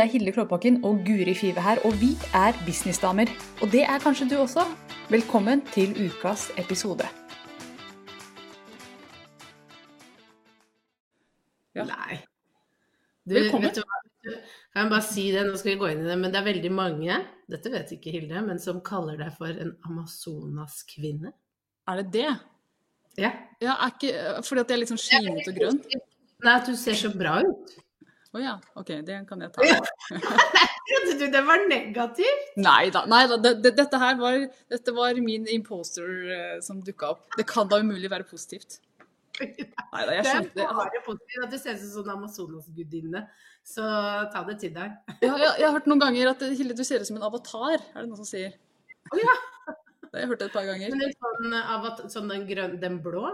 Det er Hilde Klåbakken og Guri Five her, og vi er businessdamer. Og det er kanskje du også. Velkommen til ukas episode. Ja. Nei. Du, Velkommen. Vet du hva? Kan jeg bare si det, nå skal vi gå inn i det, men det er veldig mange, dette vet ikke Hilde, men som kaller deg for en Amazonas-kvinne. Er det det? Ja. Ja, er ikke, fordi at jeg er litt sånn skinet og grønn? Nei, at du ser så bra ut. Å ja, ok, det kan jeg ta. Trodde du det var negativt? Nei da, nei da det, det, dette her var, dette var min imposter eh, som dukka opp. Det kan da umulig være positivt. Nei da, jeg skjønte det. bare positivt at du ser ut som sånn Amazonas-gudinne, så ta det til deg. Ja, jeg, jeg har hørt noen ganger at Hilde, du ser ut som en avatar, er det noen som sier. Oh, ja. Det har jeg hørt et par ganger. Men sånn, av sånn den, grøn, den blå?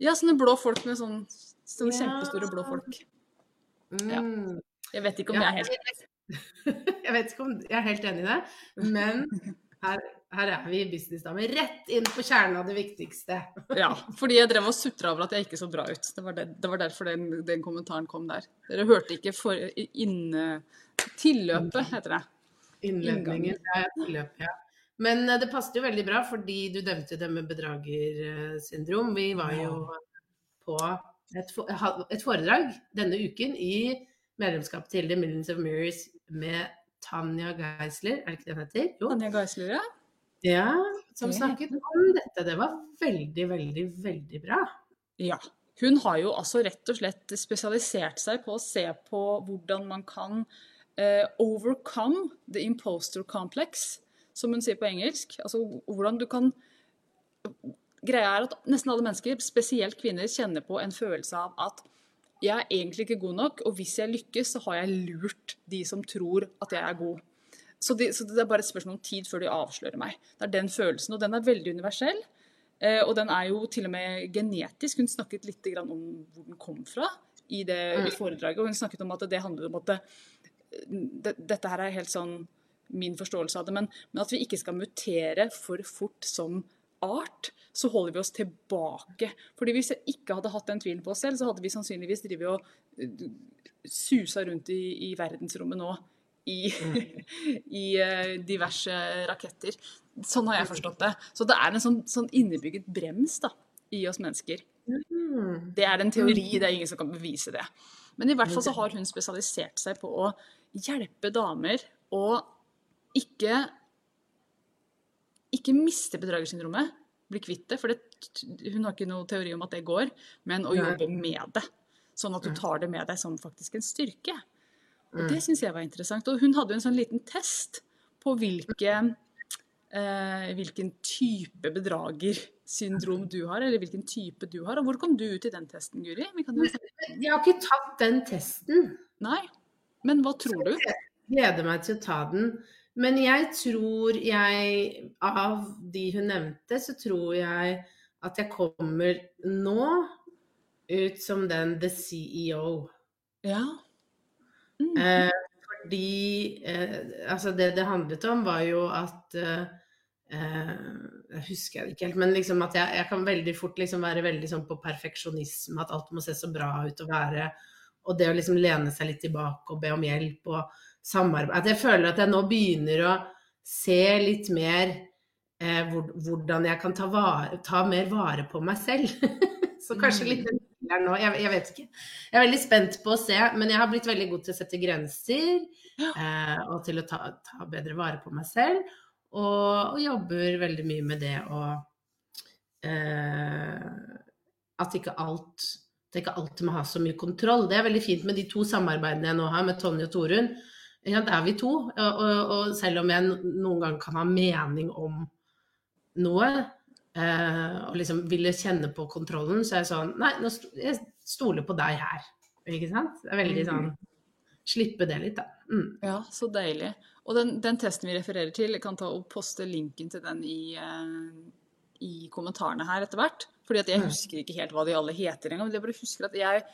Ja, sånne blå folk med sånn, sånne Ja. kjempestore blå folk. Mm. Jeg vet ikke om jeg er helt Jeg vet ikke om jeg er helt enig i det, men her, her er vi businessdamer. Rett inn på kjernen av det viktigste. Ja, fordi jeg drev og sutra over at jeg ikke så bra ut. Det var, det, det var derfor den, den kommentaren kom der. Dere hørte ikke for, inne, Tilløpet, heter det. Innledningen tilløp, ja. Men eh, det passet jo veldig bra, fordi du nevnte det med bedragersyndrom. Vi var jo på et, foredrag denne uken i medlemskapet til The Millions of Mirrors med Tanja Geisler, er det ikke det hun heter? Jo. Tanja Geisler, ja. Ja, som snakket om dette. Det var veldig, veldig, veldig bra. Ja. Hun har jo altså rett og slett spesialisert seg på å se på hvordan man kan uh, overcome the imposter complex, som hun sier på engelsk. Altså hvordan du kan Greia er at nesten alle mennesker, spesielt kvinner, kjenner på en følelse av at jeg er egentlig ikke god nok, og hvis jeg lykkes, så har jeg lurt de som tror at jeg er god. Så, de, så det er bare et spørsmål om tid før de avslører meg. Det er den følelsen, og den er veldig universell. Eh, og den er jo til og med genetisk. Hun snakket litt om hvor den kom fra i det i foredraget. Og hun snakket om at det handler om at det, det, dette her er helt sånn min forståelse av det, men, men at vi ikke skal mutere for fort som art, så holder vi oss tilbake. Fordi hvis jeg ikke hadde hatt den tvilen på oss selv, så hadde vi sannsynligvis drevet og uh, susa rundt i, i verdensrommet nå i, i eh, diverse raketter. Sånn har jeg forstått det. Så det er en sånn, sånn innebygget brems da, i oss mennesker. Mm. Det er en teori, det er ingen som kan bevise det. Men i hvert fall så har hun spesialisert seg på å hjelpe damer å ikke ikke miste bedragersyndromet, bli kvitt det, for det, hun har ikke noe teori om at det går, men å jobbe med det. Sånn at du tar det med deg som faktisk en styrke. Og Mm. det syns jeg var interessant. Og hun hadde jo en sånn liten test på hvilke, eh, hvilken type bedragersyndrom du har, eller hvilken type du har. Og hvor kom du ut i den testen, Guri? Vi kan jo... Jeg har ikke tatt den testen. Nei. Men hva tror du? Jeg gleder meg til å ta den. Men jeg tror jeg, av de hun nevnte, så tror jeg at jeg kommer nå ut som den the CEO. Ja. Mm. Eh, fordi eh, altså det det handlet om, var jo at eh, eh, Jeg husker det ikke helt, men liksom at jeg, jeg kan veldig fort liksom være veldig sånn på perfeksjonisme, at alt må se så bra ut og være Og det å liksom lene seg litt tilbake og be om hjelp og samarbeid At jeg føler at jeg nå begynner å se litt mer eh, hvor, hvordan jeg kan ta, vare, ta mer vare på meg selv. så kanskje litt der nå, jeg, jeg vet ikke. Jeg er veldig spent på å se, men jeg har blitt veldig god til å sette grenser. Eh, og til å ta, ta bedre vare på meg selv. Og, og jobber veldig mye med det å eh, At ikke alt at ikke alltid må ha så mye kontroll. Det er veldig fint med de to samarbeidene jeg nå har med Tonje og Torunn. Ja, det er vi to. Og, og, og selv om jeg noen ganger kan ha mening om noe, eh, og liksom ville kjenne på kontrollen, så er jeg sånn Nei, nå st jeg stoler på deg her. Ikke sant? Det er veldig sånn Slippe det litt, da. Mm. Ja, så deilig. Og den, den testen vi refererer til, jeg kan ta og poste linken til den i, eh, i kommentarene her etter hvert. Fordi at jeg Mm. husker ikke helt hva de alle heter engang. men Jeg bare husker at jeg,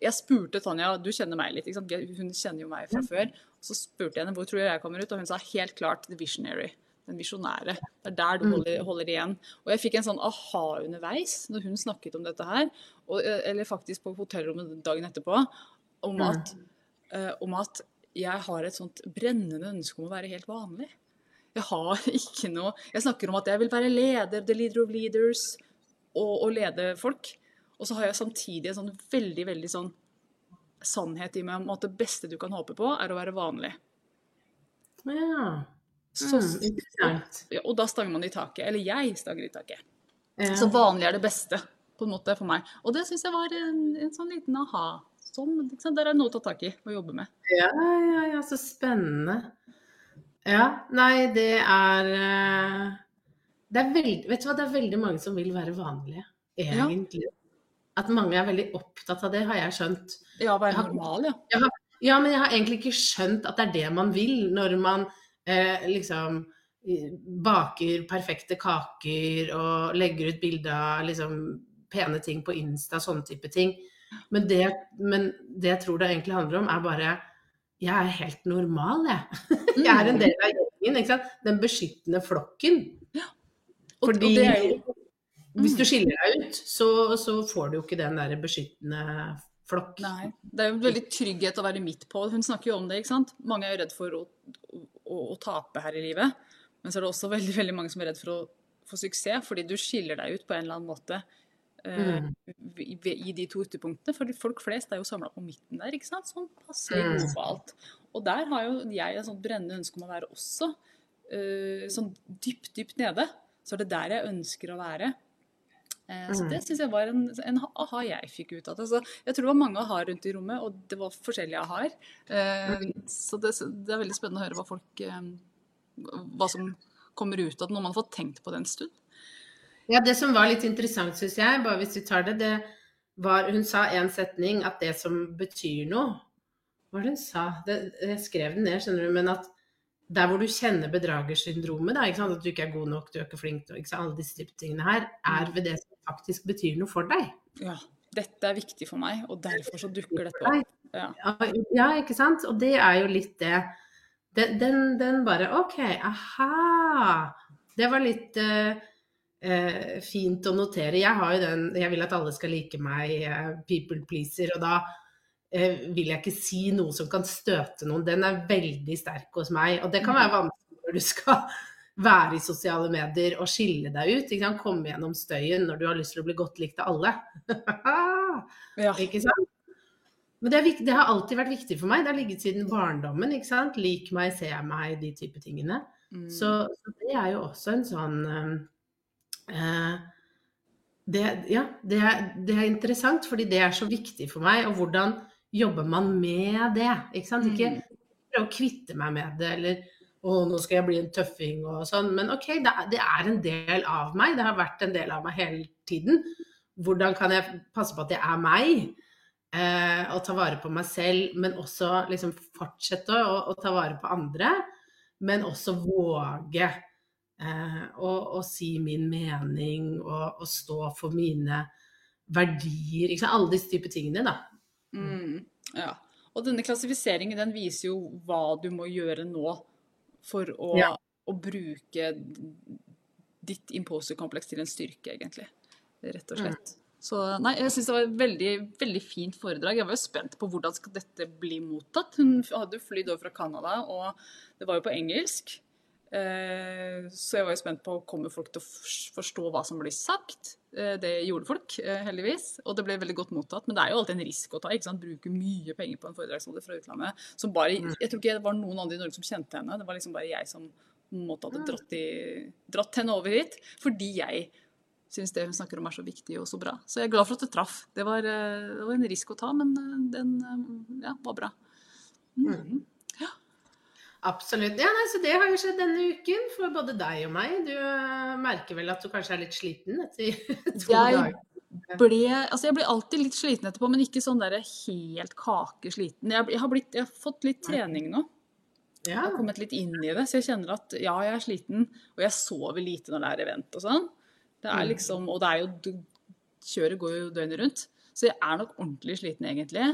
jeg spurte Tanja, du kjenner meg litt, hun kjenner jo meg fra før. Så spurte jeg henne hvor tror jeg jeg kommer ut, og hun sa helt klart The Visionary. Den visjonære. Det er der du Mm. holder, holder igjen. Og jeg fikk en sånn aha underveis når hun snakket om dette her, og, eller faktisk på hotellrommet dagen etterpå, om at, uh, om at jeg har et sånt brennende ønske om å være helt vanlig. Jeg har ikke noe Jeg snakker om at jeg vil være leder, the leader of leaders, og, og lede folk. Og så har jeg samtidig en sånn veldig, veldig sånn sannhet i meg om at det beste du kan håpe på, er å være vanlig. Ja. Så, Mm, interessant. ja, og da stanger man i taket. Eller jeg stanger i taket. Ja. Så vanlig er det beste, på en måte, for meg. Og det syns jeg var en, en sånn liten aha. Sånn, liksom? Der er noe å ta tak i og jobbe med. Ja, ja, ja, så spennende. Ja, nei, det er eh, det er veld, hva, det er veldig mange som vil være vanlige, Ja. At mange er veldig opptatt av det, har jeg skjønt. Ja, være normal, ja. Jeg har, ja, men jeg har egentlig ikke skjønt at det er det man vil når man eh, liksom baker perfekte kaker og legger ut bilde av liksom pene ting på Insta, sånne type ting. Men det, men det jeg tror det egentlig handler om, er bare Jeg er helt normal, jeg. Jeg er en del av gjengen. Den beskyttende flokken. Og, Fordi og det er jo hvis du skiller deg ut, så, så får du jo ikke den der beskyttende flokk. Nei. Det er jo veldig trygghet å være midt på. Hun snakker jo om det, ikke sant. Mange er jo redd for å, å, å tape her i livet. Men så er det også veldig, veldig mange som er redd for å få suksess, fordi du skiller deg ut på en eller annen måte. eh, i, i de to ytterpunktene. For folk flest er jo samla på midten der, ikke sant. Sånn passer Mm. alt. Og der har jo jeg et sånt brennende ønske om å være også. eh, sånn dypt, dypt nede. Så er det der jeg ønsker å være. Eh, Så Mm. det syns jeg var en, en aha jeg fikk ut av det. Så jeg tror det var mange aha rundt i rommet, og det var forskjellige aha-er. Så det, det er veldig spennende å høre hva folk eh, Hva som kommer ut av det når man har fått tenkt på det en stund. Ja, det som var litt interessant, syns jeg, bare hvis vi tar det, det var Hun sa en setning at det som betyr noe Hva var det hun sa? Det, jeg skrev den ned, skjønner du, men at der hvor du kjenner bedragersyndromet, da, at du ikke er god nok, du er ikke flink nok, alle disse tingene her, er ved det faktisk betyr noe for deg. Ja, dette er viktig for meg, og derfor så dukker dette opp. Ja. Ja, ikke sant? Og det er jo litt det. Den, den, den bare OK, aha. Det var litt uh, uh, fint å notere. Jeg har jo den Jeg vil at alle skal like meg, uh, people pleaser, og da vil jeg ikke si noe som kan støte noen. Den er veldig sterk hos meg, og det kan være vanskelig når du skal være i sosiale medier og skille deg ut. Ikke sant? Komme gjennom støyen når du har lyst til å bli godt likt av alle. Ja. Ikke sant? Men det, viktig, det har alltid vært viktig for meg. Det har ligget siden barndommen. ikke sant? Lik meg, se meg, de type tingene. Mm. Så, så det er jo også en sånn eh, det, Ja, det er, det er interessant, fordi det er så viktig for meg. Og hvordan jobber man med det? Ikke sant? Ikke Mm. prøve å kvitte meg med det, eller å, nå skal jeg bli en tøffing og sånn. Men OK, det er, en del av meg. Det har vært en del av meg hele tiden. Hvordan kan jeg passe på at jeg er meg? Eh, og ta vare på meg selv, men også liksom fortsette å, å ta vare på andre. Men også våge eh, å, å si min mening og, og stå for mine verdier. Sant? Alle disse typer tingene, da. Mm, ja. Og denne klassifiseringen den viser jo hva du må gjøre nå for å, Ja. å bruke ditt imposterkompleks til en styrke, egentlig. Rett og slett. Så nei, jeg syns det var et veldig, veldig fint foredrag. Jeg var jo spent på hvordan skal dette bli mottatt. Hun hadde flydd over fra Canada, og det var jo på engelsk. Eh, Så jeg var jo spent på kommer folk til å forstå hva som blir sagt. Eh, Det gjorde folk, eh, heldigvis, og det ble veldig godt mottatt. Men det er jo alltid en risk å ta. ikke sant? Bruke mye penger på en foredragsholder fra utlandet. Som bare, Jeg tror ikke det var noen andre i Norge som kjente henne. Det var liksom bare jeg som måtte hadde dratt, i, dratt henne over hit. Fordi jeg syns det hun snakker om er så viktig og så bra. Så jeg er glad for at det traff. Det var, eh, det var en risk å ta, men den ja, var bra. Mm. Absolutt. Ja, nei, så det har jo skjedd denne uken for både deg og meg. Du eh, merker vel at du kanskje er litt sliten etter to Jeg dager? ble, altså jeg blir alltid litt sliten etterpå, men ikke sånn der helt kakesliten. Jeg, jeg, har blitt, jeg har fått litt trening nå. Jeg har kommet litt inn i det, så jeg kjenner at ja, jeg er sliten, og jeg sover lite når det er event og sånn. Det er Mm. liksom, og det er jo, du- kjøret går jo døgnet rundt, så jeg er nok ordentlig sliten egentlig.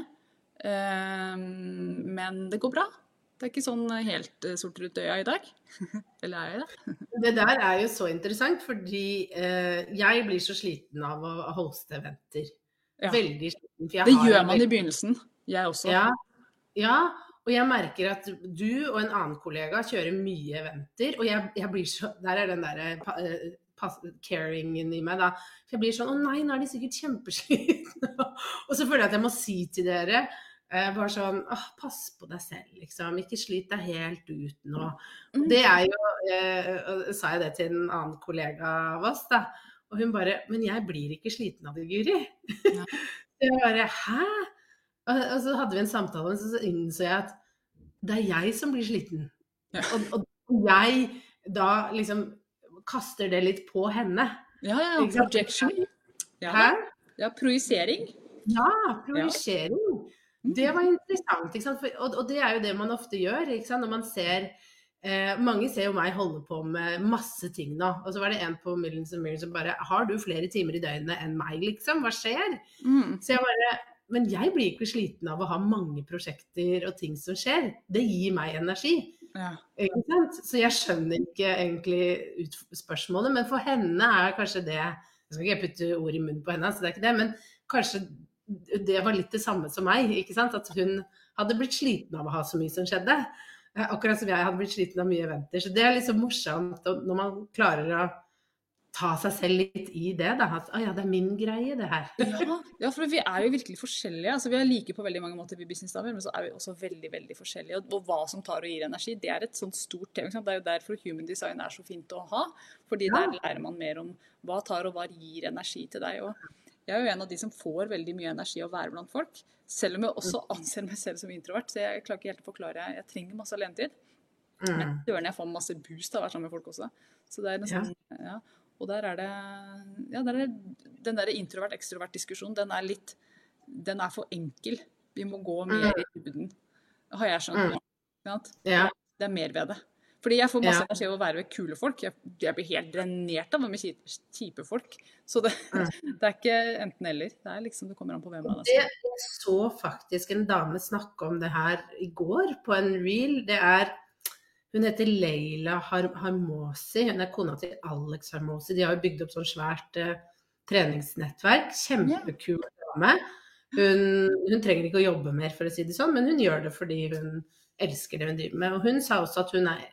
Um, men det går bra. Det er ikke sånn helt eh, sort rundt øya i dag. Eller er jeg det? Det der er jo så interessant, fordi eh, jeg blir så sliten av å hoste eventer. Ja. Veldig sliten. Det gjør man veldig- i begynnelsen. Jeg også. Ja, ja, Og jeg merker at du og en annen kollega kjører mye eventer, og jeg, jeg blir så Der er den derre eh, caringen i meg, da. For jeg blir sånn Å nei, nå er de sikkert kjempeslitne. og så føler jeg at jeg må si til dere eh, bare sånn ah, pass på deg selv, liksom. Ikke slit deg helt ut nå. Og Mm. det er jo eh, Sa jeg det til en annen kollega av oss, da. Og hun bare Men jeg blir ikke sliten av det, Guri. Ja. Jeg bare Hæ? Og, og så hadde vi en samtale, og så innså jeg at det er jeg som blir sliten. Ja. Og, og jeg da liksom kaster det litt på henne. Ja, ja. Projection. Ja, Hæ? ja projisering. Ja, projisering. Det var interessant. Og, og det er jo det man ofte gjør. Når man ser eh, Mange ser jo meg holde på med masse ting nå. Og så var det en på Millions and Millions som bare Har du flere timer i døgnet enn meg, liksom? Hva skjer? Mm. Så jeg bare Men jeg blir ikke sliten av å ha mange prosjekter og ting som skjer. Det gir meg energi. Ja. Ikke sant? Så jeg skjønner ikke egentlig spørsmålet, men for henne er kanskje det Jeg skal ikke putte ord i munnen på henne, så det er ikke det, men kanskje det var litt det samme som meg. ikke sant? At hun hadde blitt sliten av å ha så mye som skjedde. Eh, Akkurat som jeg hadde blitt sliten av mye eventer. Så det er liksom morsomt når man klarer å ta seg selv litt i det. da, At å ja, det er min greie, det her. Ja, ja, for vi er jo virkelig forskjellige. Altså, vi er like på veldig mange måter, vi businessdamer, men så er vi også veldig veldig forskjellige. Og, og hva som tar og gir energi, det er et sånt stort tema. Det er jo derfor human design er så fint å ha. Fordi Ja. der lærer man mer om hva tar og hva gir energi til deg. Og jeg er jo en av de som får veldig mye energi av å være blant folk. Selv om jeg også anser meg selv som introvert, så jeg klarer ikke helt å forklare. Jeg trenger masse alenetid. Men Mm. søren, jeg får masse boost av å være sammen med folk også. Så det er nesten, ja. Og der er det Ja, der er den der introvert-ekstrovert-diskusjonen, den er litt Den er for enkel. Vi må gå mer i dybden. Har jeg skjønt Mm. Ja. Det er mer ved det. Fordi jeg får masse energi av å være ved kule folk. Jeg, jeg blir helt drenert av med kjipe, kjipe folk. Så det, det er ikke enten-eller. Det er liksom, det kommer an på hvem man Det, er. jeg så faktisk en dame snakke om det her i går på en reel. Det er Hun heter Leila Har Harmosi. Hun er kona til Alex Harmosi. De har jo bygd opp sånn svært eh, treningsnettverk. Kjempekul dame. Hun, hun trenger ikke å jobbe mer, for å si det sånn, men hun gjør det fordi hun elsker det hun driver med. Og hun sa også at hun er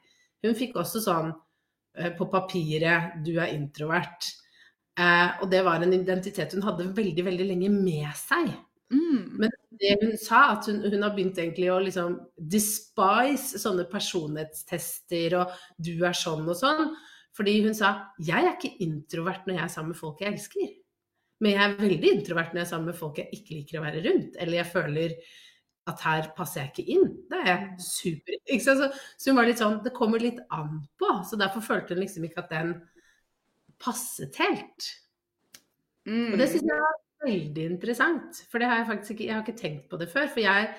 Hun fikk også sånn eh, på papiret 'du er introvert'. Eh, og det var en identitet hun hadde veldig, veldig lenge med seg. Mm. Men det hun sa, at hun, hun har begynt egentlig å liksom despise sånne personlighetstester og 'du er sånn' og sånn. Fordi hun sa 'jeg er ikke introvert når jeg er sammen med folk jeg elsker'. Men jeg er veldig introvert når jeg er sammen med folk jeg ikke liker å være rundt. Eller jeg føler at her passer jeg ikke inn. Da er jeg super ikke sant? Så, så hun var litt sånn Det kommer litt an på. Så derfor følte hun liksom ikke at den passet helt. Mm. Og det syns jeg var veldig interessant, for det har jeg faktisk ikke, jeg har ikke tenkt på det før. For jeg,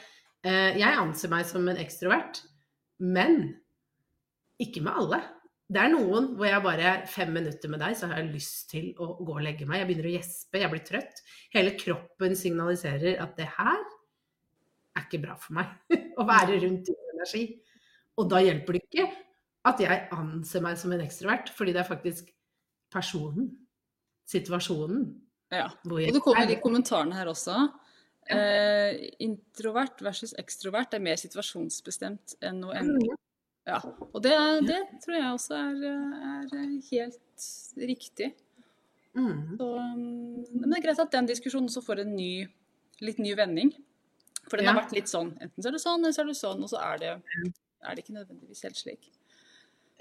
eh, jeg anser meg som en ekstrovert, men ikke med alle. Det er noen hvor jeg bare fem minutter med deg, så har jeg lyst til å gå og legge meg. Jeg begynner å gjespe, jeg blir trøtt. Hele kroppen signaliserer at det her er ikke bra for meg. å være rundt i energi. Og da hjelper det ikke at jeg anser meg som en ekstrovert, fordi det er faktisk personen, situasjonen, Ja. Og det kommer de kommentarene her også. Eh, introvert versus ekstrovert er mer situasjonsbestemt enn noe endelig. Ja. Og det, det tror jeg også er, er helt riktig. Mm. Så, um, men det er greit at den diskusjonen også får en ny, litt ny vending. For den har vært litt sånn. Enten så er det sånn, eller så er det sånn, og så er det, er det ikke nødvendigvis helt slik.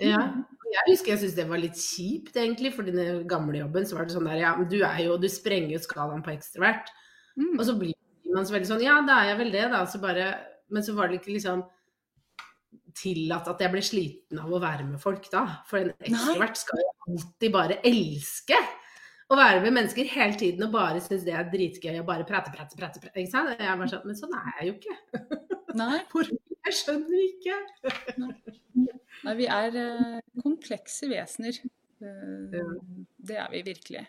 Ja. Jeg husker jeg syntes det var litt kjipt, egentlig. For den gamle jobben så var det sånn der Ja, du er jo Du sprenger jo skalaen på ekstrovert. Mm. Og så blir man så veldig sånn Ja, da er jeg vel det, da. Så bare, men så var det ikke liksom tillatt at jeg ble sliten av å være med folk da. For en ekstrovert skal jo alltid bare elske å være med mennesker hele tiden og bare synes det er dritgøy og bare prate, prate, prate. prate ikke sant? Jeg bare sånn, Men sånn er jeg jo ikke. Nei, Jeg skjønner ikke. nei, vi er eh, komplekse vesener. Eh, det er vi virkelig.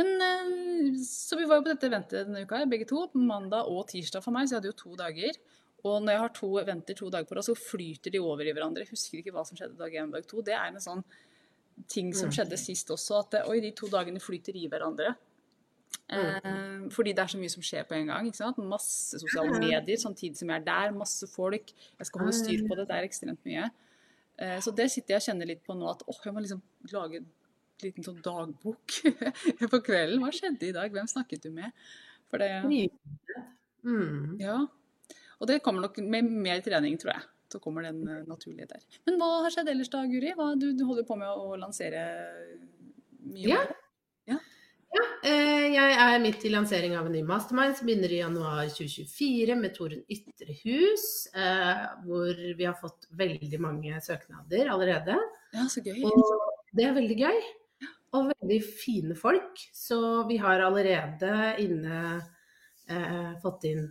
Men eh, Så vi var jo på dette eventet denne uka, begge to. Mandag og tirsdag for meg, så jeg hadde jo to dager. Og når jeg har to eventer to dager på rad, så flyter de over i hverandre. Jeg husker ikke hva som skjedde dag én og dag to. Det er en sånn ting som Mm. skjedde sist også, at det, oi, de to dagene flyter i hverandre. Eh, fordi det er så mye som skjer på en gang. ikke sant? Masse sosiale medier samtidig som jeg er der. Masse folk. Jeg skal holde styr på det. Det er ekstremt mye. Eh, så det sitter jeg og kjenner litt på nå. At åh, jeg må liksom lage en liten sånn dagbok på kvelden. Hva skjedde i dag? Hvem snakket du med? For det Mm. Ja. Og det kommer nok med mer trening, tror jeg. Så kommer den eh, naturlige der. Men hva har skjedd ellers da, Guri? Hva, du, du holder på med å lansere mye? Ja. ja. Ja, eh, jeg er midt i lansering av en ny mastermind som begynner i januar 2024 med Torunn Ytrehus. Eh, hvor vi har fått veldig mange søknader allerede. Ja, så gøy. Og det er veldig gøy. Og veldig fine folk. Så vi har allerede inne eh, fått inn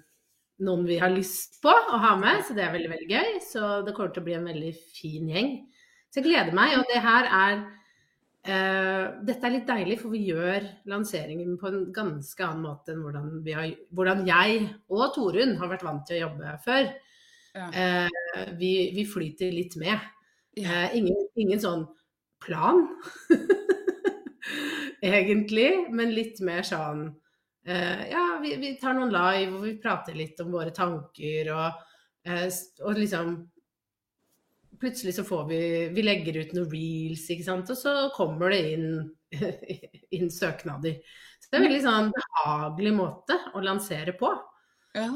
noen vi har lyst på å ha med, så det er veldig, veldig gøy. Så det kommer til å bli en veldig fin gjeng. Så jeg gleder meg. Og det her er uh, Dette er litt deilig, for vi gjør lanseringen på en ganske annen måte enn hvordan, vi har, hvordan jeg og Torunn har vært vant til å jobbe før. Ja. Uh, vi, vi flyter litt med. Eh, ingen, ingen sånn plan, egentlig, men litt mer sånn Ja, vi, vi tar noen live, og vi prater litt om våre tanker, og, eh, og liksom Plutselig så får vi Vi legger ut noen reels, ikke sant, og så kommer det inn, inn søknader. Så det er en veldig sånn behagelig måte å lansere på Ja.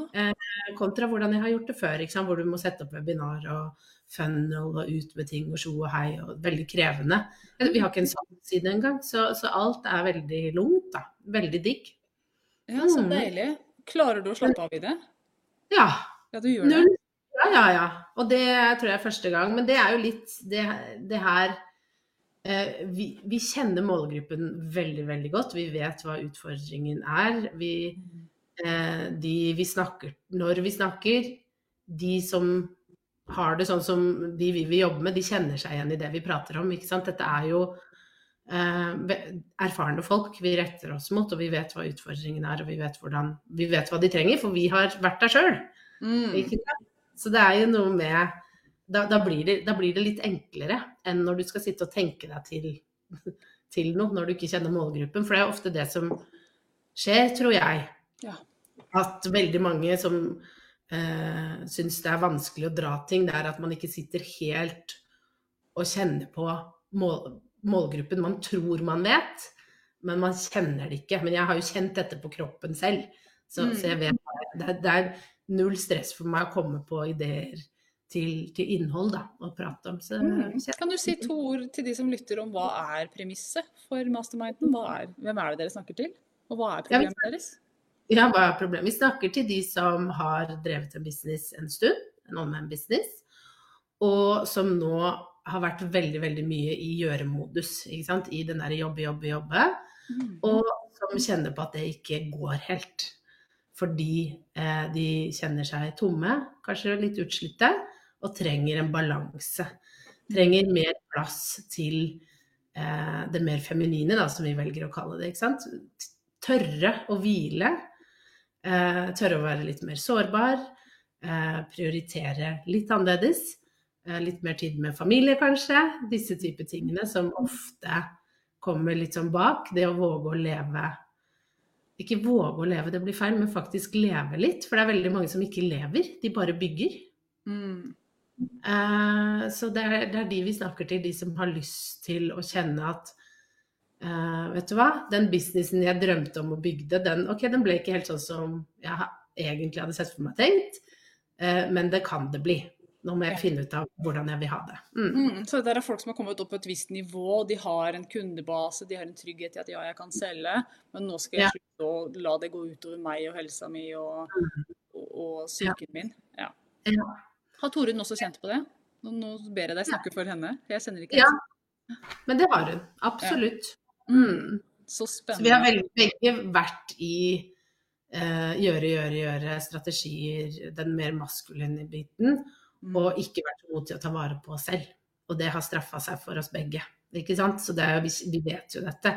kontra hvordan jeg har gjort det før, hvor du må sette opp webinar og funnel og ut med ting og sjo og hei, og veldig krevende. Vi har ikke en sånn side engang, så, så alt er veldig lungt, da. Veldig digg. Ja, så Mm. deilig. Klarer du å slappe av i det? Ja. Ja, du gjør det. Ja, ja, ja. Og det tror jeg er første gang. Men det er jo litt det, det her eh, vi, vi kjenner målgruppen veldig, veldig godt. Vi vet hva utfordringen er. Vi, eh, de vi snakker Når vi snakker, de som har det sånn som de vi vil jobbe med, de kjenner seg igjen i det vi prater om. Dette er jo erfarne folk vi retter oss mot, og vi vet hva utfordringene er, og vi vet, hvordan, vi vet hva de trenger, for vi har vært der sjøl. Mm. Så det er jo noe med da, da, blir det, da blir det litt enklere enn når du skal sitte og tenke deg til, til noe når du ikke kjenner målgruppen. For det er ofte det som skjer, tror jeg. Ja. At veldig mange som eh, syns det er vanskelig å dra ting, det er at man ikke sitter helt og kjenner på mål, målgruppen. Man tror man vet, men man kjenner det ikke. Men jeg har jo kjent dette på kroppen selv, så, Mm. så jeg vet det det er null stress for meg å komme på ideer til, til innhold da, å prate om. Så, Mm. Kan du si to ord til de som lytter om hva er premisset for masterminden? Er, hvem er det dere snakker til? Og hva er Ja, vi- problemet deres? Ja, hva er problemet? Vi snakker til de som har drevet en business en stund, en online business, og som nå har vært veldig, veldig mye i gjøremodus, ikke sant? I den der jobbe, jobbe, jobbe, Mm. og som kjenner på at det ikke går helt. Fordi eh, de kjenner seg tomme, kanskje litt utslitte, og trenger en balanse. Trenger mer plass til eh, det mer feminine, da, som vi velger å kalle det. ikke sant? Tørre å hvile. Eh, tørre å være litt mer sårbar. Eh, prioritere litt annerledes. Eh, litt mer tid med familie, kanskje. Disse type tingene som ofte kommer litt sånn bak. Det å våge å leve Ikke våge å leve, det blir feil, men faktisk leve litt. For det er veldig mange som ikke lever, de bare bygger. Mm. Eh, så det er, det er de vi snakker til, de som har lyst til å kjenne at eh, Vet du hva, den businessen jeg drømte om å bygge, den, okay, den ble ikke helt sånn som jeg egentlig hadde sett for meg tenkt, eh, men det kan det bli. Nå må jeg finne ut av hvordan jeg vil ha det. Mm. Mm. Så det er folk som har kommet opp på et visst nivå, de har en kundebase, de har en trygghet i at ja, jeg kan selge, men nå skal jeg Ja. slutte å la det gå utover meg og helsa mi og, og, og psyken min. Ja. Ja. Har Torunn også kjent på det? Nå, nå ber jeg deg snakke for henne. Jeg sender ikke Ja. Men det har hun. Absolutt. Mm. Mm. Så Så vi har spennende. vel- begge vært i eh, gjøre, gjøre, gjøre strategier, den mer maskuline biten, Mm. Og ikke vært så god til å ta vare på oss selv. Og det har straffa seg for oss begge. Ikke sant? Så er, vi vet jo dette.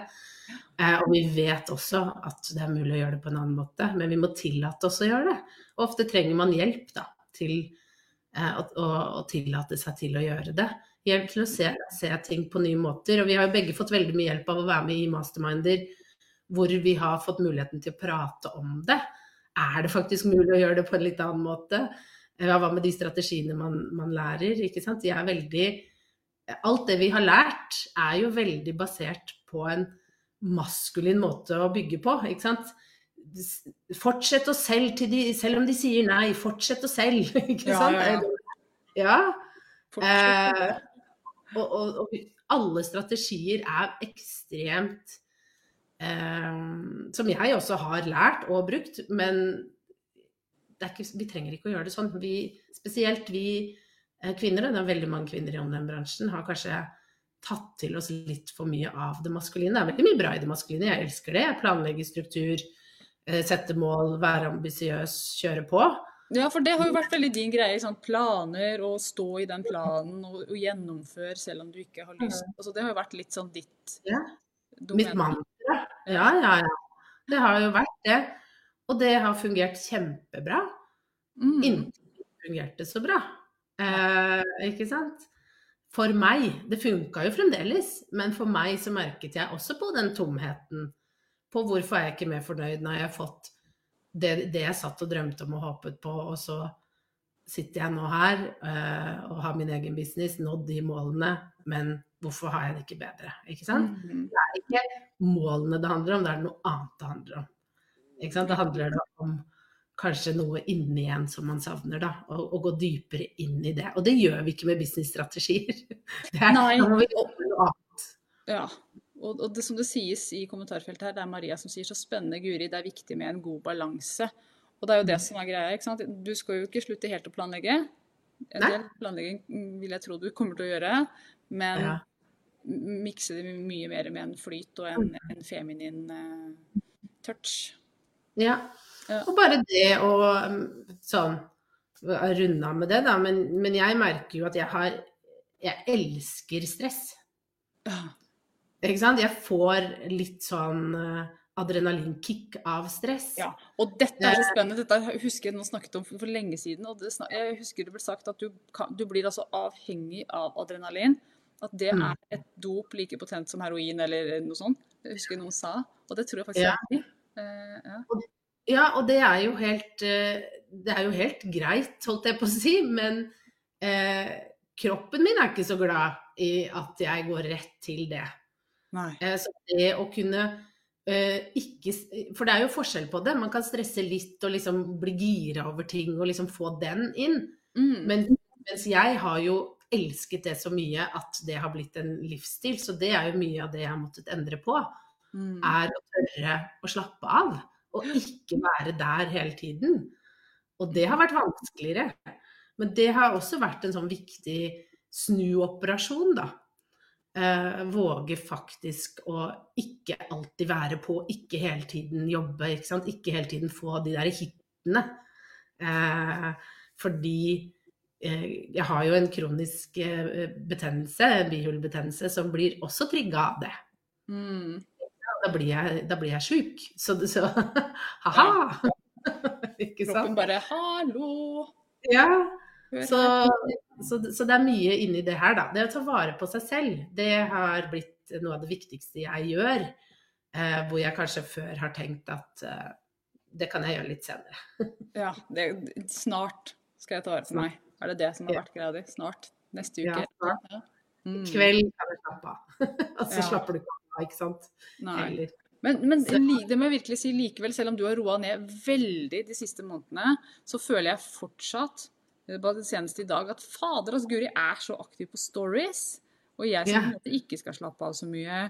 Eh, og vi vet også at det er mulig å gjøre det på en annen måte, men vi må tillate oss å gjøre det. Og ofte trenger man hjelp da, til eh, å, å, å tillate seg til å gjøre det. Hjelp til å se, se ting på nye måter. Og vi har jo begge fått veldig mye hjelp av å være med i masterminder hvor vi har fått muligheten til å prate om det. Er det faktisk mulig å gjøre det på en litt annen måte? Hva med de strategiene man, man lærer? ikke sant? De er veldig Alt det vi har lært, er jo veldig basert på en maskulin måte å bygge på, ikke sant. Fortsett å selge til de, selv om de sier nei. Fortsett å selge, ikke sant. ja, ja. ja. ja. Eh, og, og, og alle strategier er ekstremt eh, Som jeg også har lært og brukt, men ikke, vi trenger ikke å gjøre det sånn. Vi, spesielt vi eh, kvinner, og det er veldig mange kvinner i online-bransjen, har kanskje tatt til oss litt for mye av det maskuline. Det er veldig mye bra i det maskuline, jeg elsker det. Jeg planlegger struktur, setter sette mål, være ambisiøs, kjøre på. Ja, for det har jo vært veldig din greie. Sånn? Planer og stå i den planen og, og gjennomføre selv om du ikke har lyst. Altså, det har jo vært litt sånn ditt Ja. domene. Mitt mantra. Ja, ja, ja. Det har jo vært det. Og det har fungert kjempebra. Mm. Inntil fungerte så bra. Eh, ikke sant? For meg. Det funka jo fremdeles, men for meg så merket jeg også på den tomheten. På hvorfor er jeg ikke mer fornøyd når jeg har fått det, det jeg satt og drømte om og håpet på, og så sitter jeg nå her eh, og har min egen business, nådd de målene, men hvorfor har jeg det ikke bedre? Ikke sant? Mm. Det er ikke målene det handler om, det er noe annet det handler om. Det handler da om kanskje noe inni en som man savner, da. Og, og gå dypere inn i det. Og det gjør vi ikke med businessstrategier. Det er, Nei, Da må vi gjøre noe annet. Ja. Og, og det som det sies i kommentarfeltet her, det er Maria som sier så spennende, Guri, det er viktig med en god balanse. Og det er jo det som er greia. ikke sant? Du skal jo ikke slutte helt å planlegge. En del planlegging mm, vil jeg tro du kommer til å gjøre, men Ja. mikse det mye mer med en flyt og en, en feminin uh, touch. Ja. Ja. Og bare det å um, sånn runde av med det, da. Men, men jeg merker jo at jeg har Jeg elsker stress. Ikke sant? Jeg får litt sånn eh, adrenalinkick av stress. Ja, og dette er så spennende. Dette husker jeg nå snakket om for, for lenge siden. og det, snak- Jeg husker det ble sagt at du, kan, du blir altså avhengig av adrenalin. At det Mm. er et dop like potent som heroin eller noe sånt. Jeg husker noen sa, og det tror jeg faktisk Ja. er riktig. Eh, ja. Ja, og det er jo helt eh, Det er jo helt greit, holdt jeg på å si, men eh, kroppen min er ikke så glad i at jeg går rett til det. Nei. Eh, så det å kunne eh, ikke For det er jo forskjell på det. Man kan stresse litt og liksom bli gira over ting og liksom få den inn. Mm. Men, mens jeg har jo elsket det så mye at det har blitt en livsstil. Så det er jo mye av det jeg har måttet endre på. Mm. er å tørre å slappe av, og ikke være der hele tiden. Og det har vært vanskeligere. Men det har også vært en sånn viktig snuoperasjon, da. Eh, våge faktisk å ikke alltid være på, ikke hele tiden jobbe, ikke. Ikke hele tiden få de der hitene. Eh, fordi eh, jeg har jo en kronisk eh, betennelse, bihulebetennelse, som blir også trigga av det Mm. Da blir jeg, da blir jeg sjuk. Så, så ha-ha! Ikke Kroppen bare 'hallo'. Ja, så, så, så det er mye inni det her, da. Det å ta vare på seg selv, det har blitt noe av det viktigste jeg gjør. Eh, hvor jeg kanskje før har tenkt at eh, det kan jeg gjøre litt senere. Ja, det, snart skal jeg ta vare på meg. Er det det som har vært greia di? Snart? Neste Ja, uke? snart. Ja. Mm. Kveld kan jeg slappe av. Og så Ja. slapper du ikke av, ikke sant? Heller. Men, men det må jeg virkelig si likevel, selv om du har roa ned veldig de siste månedene, så føler jeg fortsatt, eh, bare senest i dag, at fader, altså Guri er så aktiv på stories. Og jeg som Ja. ikke skal slappe av så mye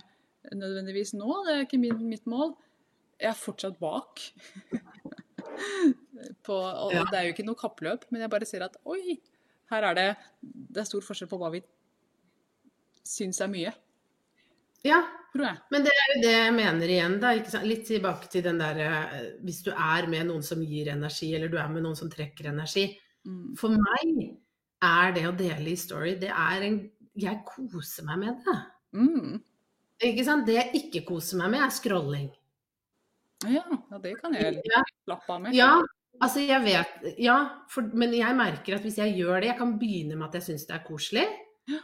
nødvendigvis nå, det er ikke min, mitt mål, jeg er fortsatt bak. på, og Ja. det er jo ikke noe kappløp, men jeg bare ser at oi, her er det, det er stor forskjell på hva vi syns er mye, Ja. Men det er jo det jeg mener igjen, da. Litt tilbake til den derre Hvis du er med noen som gir energi, eller du er med noen som trekker energi. Mm. For meg er det å dele i story, det er en Jeg koser meg med det. Mm. Ikke sant? Det jeg ikke koser meg med, er scrolling. Ja, ja, det kan jeg Ja, slappe av med. ja altså jeg vet Ja, for, men jeg merker at hvis jeg gjør det Jeg kan begynne med at jeg syns det er koselig. Ja.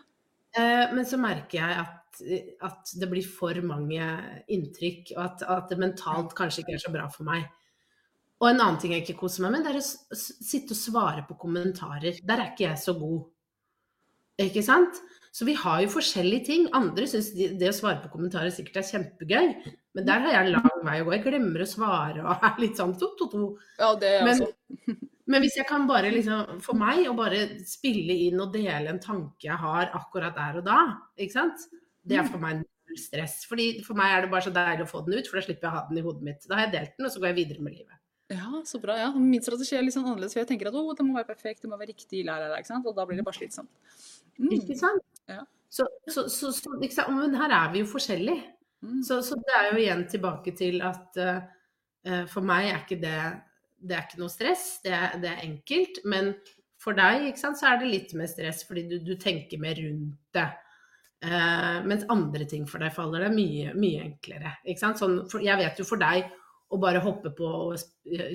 Eh, men så merker jeg at at det blir for mange inntrykk, og at, at det mentalt kanskje ikke er så bra for meg. Og en annen ting jeg ikke koser meg med, det er å sitte og svare på kommentarer. Der er ikke jeg så god. Ikke sant? Så vi har jo forskjellige ting. Andre syns det å svare på kommentarer sikkert er kjempegøy, men der har jeg en lang vei å gå. Jeg glemmer å svare og er litt sånn to, to, to. Ja, det er Men, også. men hvis jeg kan bare liksom, for meg å bare spille inn og dele en tanke jeg har akkurat der og da, ikke sant. Det er for meg null stress. Fordi for meg er det bare så deilig å få den ut, for da slipper jeg å ha den i hodet mitt. Da har jeg delt den, og så går jeg videre med livet. Ja, så bra. ja. Min strategi er litt sånn annerledes, for jeg tenker at oh, det må være perfekt, det må være riktig, la, ikke sant? og da blir det bare slitsomt. Mm. Ikke sant? Ja. Så, så, så, så sant? Men her er vi jo forskjellige. Mm. Så, så det er jo igjen tilbake til at eh, for meg er ikke det Det er ikke noe stress, det er, det er enkelt. Men for deg sant, så er det litt mer stress fordi du, du tenker mer rundt det. Eh, mens andre ting for deg faller det mye, mye enklere. Sånn, for, jeg vet jo for deg å bare hoppe på og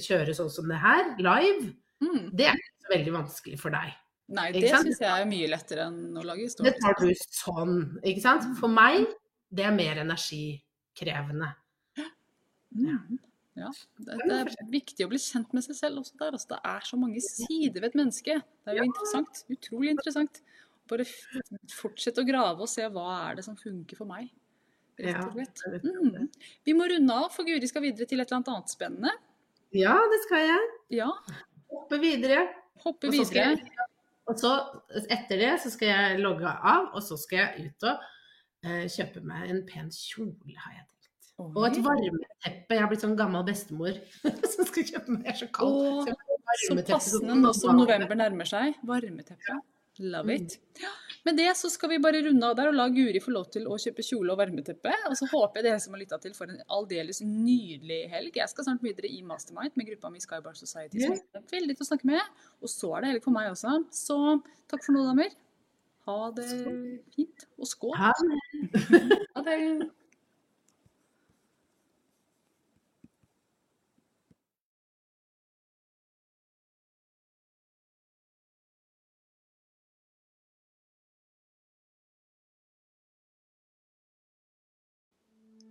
kjøre sånn som det her, live, Mm. det er ikke så veldig vanskelig for deg. Nei, det syns jeg er mye lettere enn å lage Det tar du sånn, ikke sant? For meg, det er mer energikrevende. Mm. Ja, det, det er viktig å bli kjent med seg selv også der. Altså, det er så mange sider ved et menneske. Det er jo interessant. Utrolig interessant. Bare fortsett å grave og se hva er det som funker for meg. Rett og slett. Mm. Vi må runde av, for Guri skal videre til et eller annet annet spennende. Ja, det skal jeg. Ja, Hoppe videre. hoppe Og så jeg, og så etter det så skal jeg logge av, og så skal jeg ut og uh, kjøpe meg en pen kjole, har jeg tenkt. Og et varmeteppe. Jeg har blitt sånn gammel bestemor som skal kjøpe meg. Jeg er så kald. Åh, Så Så passende nå som november nærmer seg. Varmeteppe. Love it. Ja. Med det så skal vi bare runde av der og la Guri få lov til å kjøpe kjole og varmeteppe. Og så håper jeg dere som har lytta til, får en aldeles nydelig helg. Jeg skal snart videre i Mastermind med gruppa mi Skybar Society, som er veldig til å snakke med. Og så er det helg for meg også. Så takk for nå, damer. Ha det fint. Og skål. Ha det.